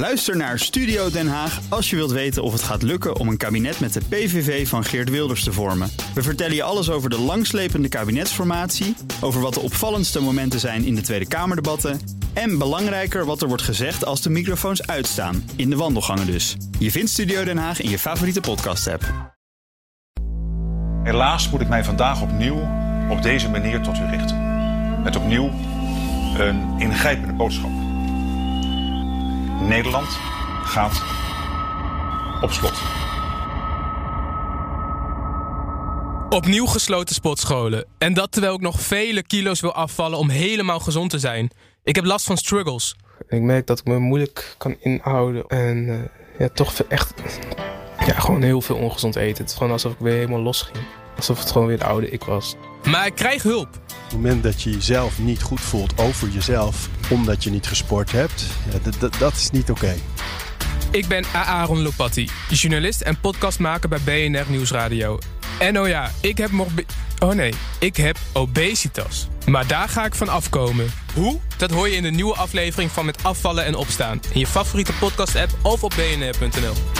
Luister naar Studio Den Haag als je wilt weten of het gaat lukken om een kabinet met de PVV van Geert Wilders te vormen. We vertellen je alles over de langslepende kabinetsformatie, over wat de opvallendste momenten zijn in de Tweede Kamerdebatten en belangrijker wat er wordt gezegd als de microfoons uitstaan, in de wandelgangen dus. Je vindt Studio Den Haag in je favoriete podcast-app. Helaas moet ik mij vandaag opnieuw op deze manier tot u richten. Met opnieuw een ingrijpende boodschap. Nederland gaat op slot. Opnieuw gesloten sportscholen. En dat terwijl ik nog vele kilo's wil afvallen om helemaal gezond te zijn. Ik heb last van struggles. Ik merk dat ik me moeilijk kan inhouden. En uh, ja, toch echt ja, gewoon heel veel ongezond eten. Het is gewoon alsof ik weer helemaal los ging. Alsof het gewoon weer de oude ik was. Maar ik krijg hulp. Op het moment dat je jezelf niet goed voelt over jezelf, omdat je niet gesport hebt, ja, dat is niet oké. Ik ben Aaron Lopatti, journalist en podcastmaker bij BNR Nieuwsradio. En oh ja, ik heb morbi... Oh nee, ik heb obesitas. Maar daar ga ik van afkomen. Hoe? Dat hoor je in de nieuwe aflevering van Met Afvallen en Opstaan. In je favoriete podcast-app of op bnr.nl.